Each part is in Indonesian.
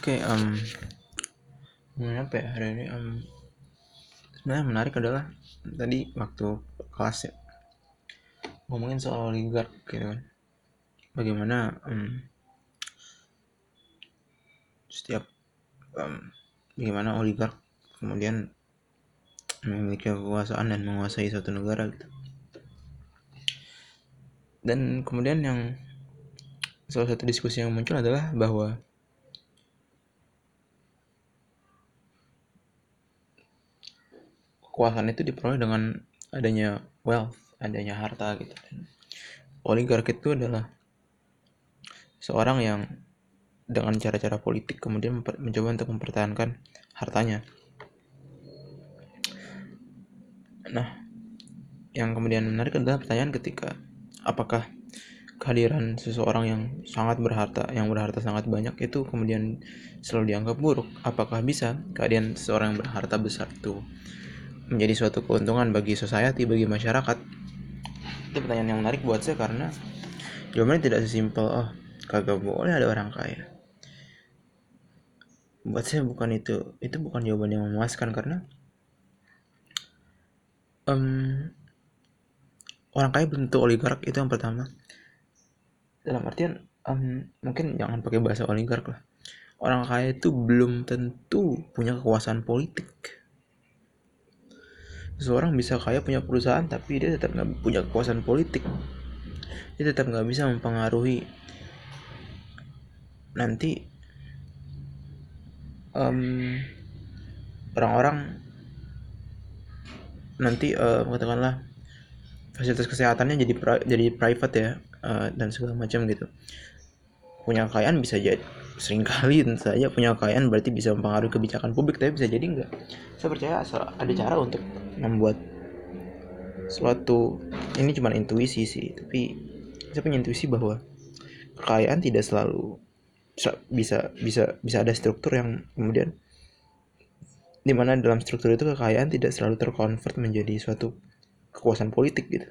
Oke, um, apa ya hari ini? Um, sebenarnya menarik adalah tadi waktu kelas ya ngomongin soal oligark gitu kan. Bagaimana um, setiap um, bagaimana oligark kemudian memiliki kekuasaan dan menguasai suatu negara gitu. Dan kemudian yang salah satu diskusi yang muncul adalah bahwa kekuasaan itu diperoleh dengan adanya wealth, adanya harta gitu. Oligark itu adalah seorang yang dengan cara-cara politik kemudian mencoba untuk mempertahankan hartanya. Nah, yang kemudian menarik adalah pertanyaan ketika apakah kehadiran seseorang yang sangat berharta, yang berharta sangat banyak itu kemudian selalu dianggap buruk. Apakah bisa kehadiran seseorang yang berharta besar itu menjadi suatu keuntungan bagi society, bagi masyarakat? Itu pertanyaan yang menarik buat saya karena jawabannya tidak sesimpel, oh kagak boleh ada orang kaya. Buat saya bukan itu, itu bukan jawaban yang memuaskan karena um, orang kaya tentu oligark itu yang pertama. Dalam artian um, mungkin jangan pakai bahasa oligark lah. Orang kaya itu belum tentu punya kekuasaan politik seseorang bisa kaya punya perusahaan tapi dia tetap nggak punya kekuasaan politik. Dia tetap nggak bisa mempengaruhi nanti um, orang-orang nanti uh, katakanlah fasilitas kesehatannya jadi pri jadi private ya uh, dan segala macam gitu. Punya kekayaan bisa jadi sering kali tentu saja punya kekayaan berarti bisa mempengaruhi kebijakan publik tapi bisa jadi enggak saya percaya ada cara untuk membuat suatu ini cuma intuisi sih tapi saya punya intuisi bahwa kekayaan tidak selalu bisa bisa bisa ada struktur yang kemudian di mana dalam struktur itu kekayaan tidak selalu terkonvert menjadi suatu kekuasaan politik gitu.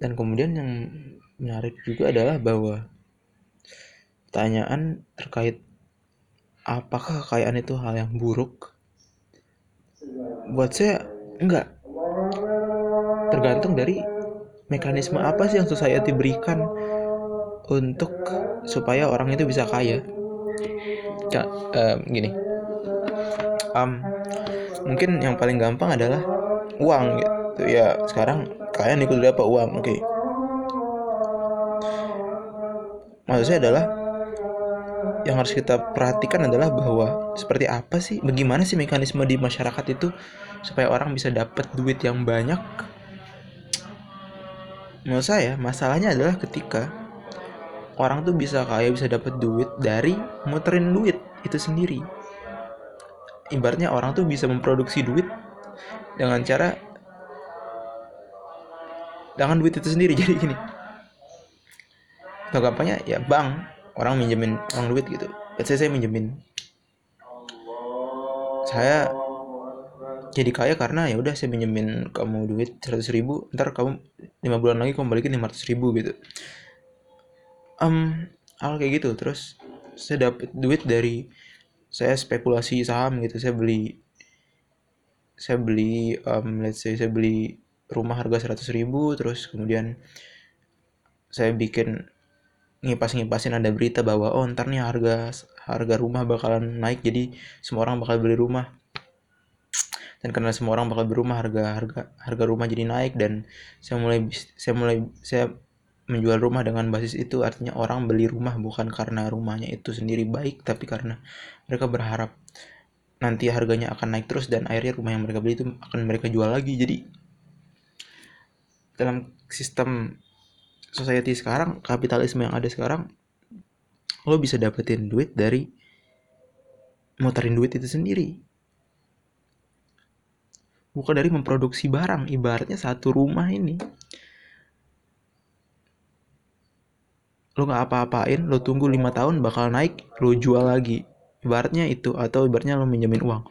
Dan kemudian yang menarik juga adalah bahwa pertanyaan terkait apakah kekayaan itu hal yang buruk buat saya enggak. Tergantung dari mekanisme apa sih yang society berikan untuk supaya orang itu bisa kaya. Ya, um, gini. Um, mungkin yang paling gampang adalah uang gitu ya. Sekarang kalian ikut apa uang oke. Okay. maksud saya adalah yang harus kita perhatikan adalah bahwa seperti apa sih bagaimana sih mekanisme di masyarakat itu supaya orang bisa dapat duit yang banyak? Menurut saya masalahnya adalah ketika orang tuh bisa kaya bisa dapat duit dari muterin duit itu sendiri. Ibaratnya orang tuh bisa memproduksi duit dengan cara dengan duit itu sendiri. Jadi gini atau gampangnya ya bank orang minjemin uang duit gitu. Let's say saya minjemin. Saya jadi kaya karena ya udah saya minjemin kamu duit seratus ribu ntar kamu lima bulan lagi kamu balikin lima ratus ribu gitu. Um, hal kayak gitu. Terus saya dapat duit dari saya spekulasi saham gitu. Saya beli saya beli um, let's say saya beli rumah harga seratus ribu terus kemudian saya bikin ngipas-ngipasin ada berita bahwa oh ntar nih harga harga rumah bakalan naik jadi semua orang bakal beli rumah. Dan karena semua orang bakal beli rumah harga harga harga rumah jadi naik dan saya mulai saya mulai saya menjual rumah dengan basis itu. Artinya orang beli rumah bukan karena rumahnya itu sendiri baik tapi karena mereka berharap nanti harganya akan naik terus dan akhirnya rumah yang mereka beli itu akan mereka jual lagi. Jadi dalam sistem society sekarang kapitalisme yang ada sekarang lo bisa dapetin duit dari muterin duit itu sendiri. Bukan dari memproduksi barang ibaratnya satu rumah ini. Lo nggak apa-apain lo tunggu lima tahun bakal naik lo jual lagi. Ibaratnya itu atau ibaratnya lo minjemin uang.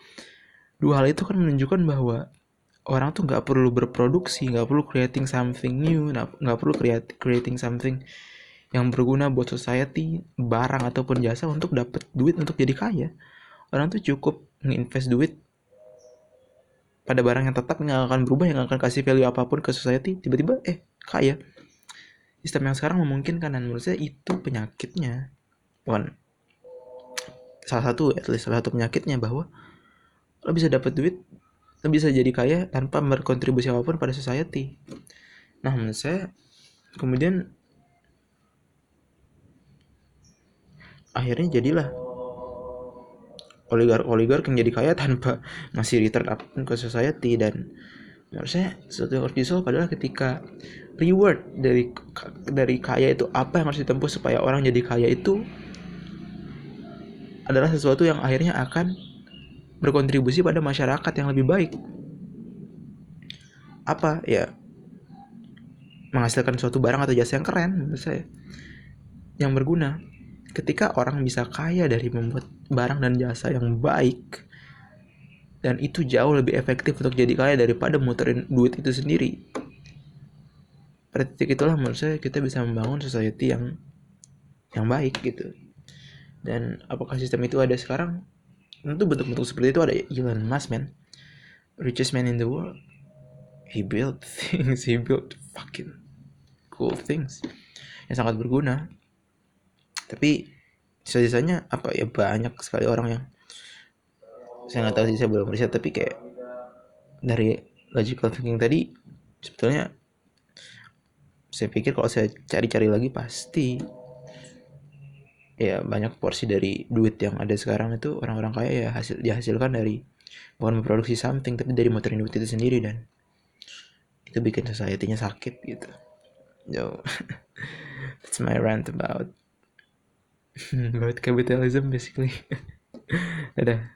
Dua hal itu kan menunjukkan bahwa orang tuh nggak perlu berproduksi nggak perlu creating something new nggak perlu create, creating something yang berguna buat society barang ataupun jasa untuk dapat duit untuk jadi kaya. Orang tuh cukup nginvest duit pada barang yang tetap nggak akan berubah yang akan kasih value apa pun ke society tiba-tiba eh kaya. Sistem yang sekarang memungkinkan dan menurut saya itu penyakitnya. Bukan salah satu at least salah satu penyakitnya bahwa lo bisa dapat duit lo bisa jadi kaya tanpa berkontribusi apa pun pada society. Nah menurut saya kemudian akhirnya jadilah oligark-oligark yang jadi kaya tanpa ngasih return apa pun ke society. Dan menurut saya sesuatu yang harus disolve adalah ketika reward dari dari kaya itu apa yang harus ditempuh supaya orang jadi kaya itu adalah sesuatu yang akhirnya akan berkontribusi pada masyarakat yang lebih baik. Apa? Ya menghasilkan suatu barang atau jasa yang keren menurut saya. Yang berguna ketika orang bisa kaya dari membuat barang dan jasa yang baik dan itu jauh lebih efektif untuk jadi kaya daripada muterin duit itu sendiri. Pada itulah menurut saya kita bisa membangun society yang yang baik gitu. Dan apakah sistem itu ada sekarang tentu bentuk-bentuk seperti itu ada Elon Musk man. Richest man in the world. He built things. He built fucking cool things yang sangat berguna. Tapi sisanya apa ya banyak sekali orang yang saya nggak tahu sih saya belum riset tapi kayak dari logical thinking tadi sebetulnya saya pikir kalau saya cari-cari lagi pasti ya banyak porsi dari duit yang ada sekarang itu orang-orang kaya ya hasil dihasilkan dari bukan memproduksi something tapi dari motorin duit itu sendiri dan itu bikin society-nya sakit gitu. Yo, that's my rant about about capitalism basically. Dadah.